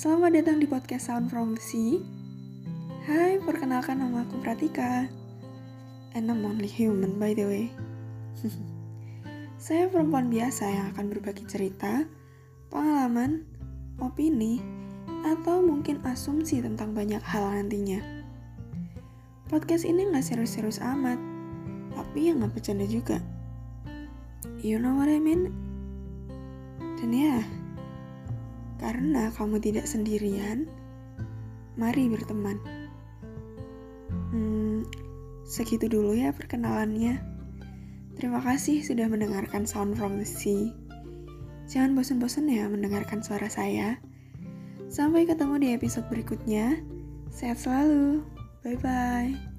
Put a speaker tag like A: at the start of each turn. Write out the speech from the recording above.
A: Selamat datang di podcast Sound from the Sea. Hai, perkenalkan nama aku Pratika. And I'm only human by the way. Saya perempuan biasa yang akan berbagi cerita, pengalaman, opini, atau mungkin asumsi tentang banyak hal nantinya. Podcast ini nggak serius-serius amat, tapi yang nggak bercanda juga. You know what I mean? Dan ya, karena kamu tidak sendirian, mari berteman. Hmm, segitu dulu ya perkenalannya. Terima kasih sudah mendengarkan Sound from the Sea. Jangan bosan-bosan ya mendengarkan suara saya. Sampai ketemu di episode berikutnya. Sehat selalu. Bye-bye.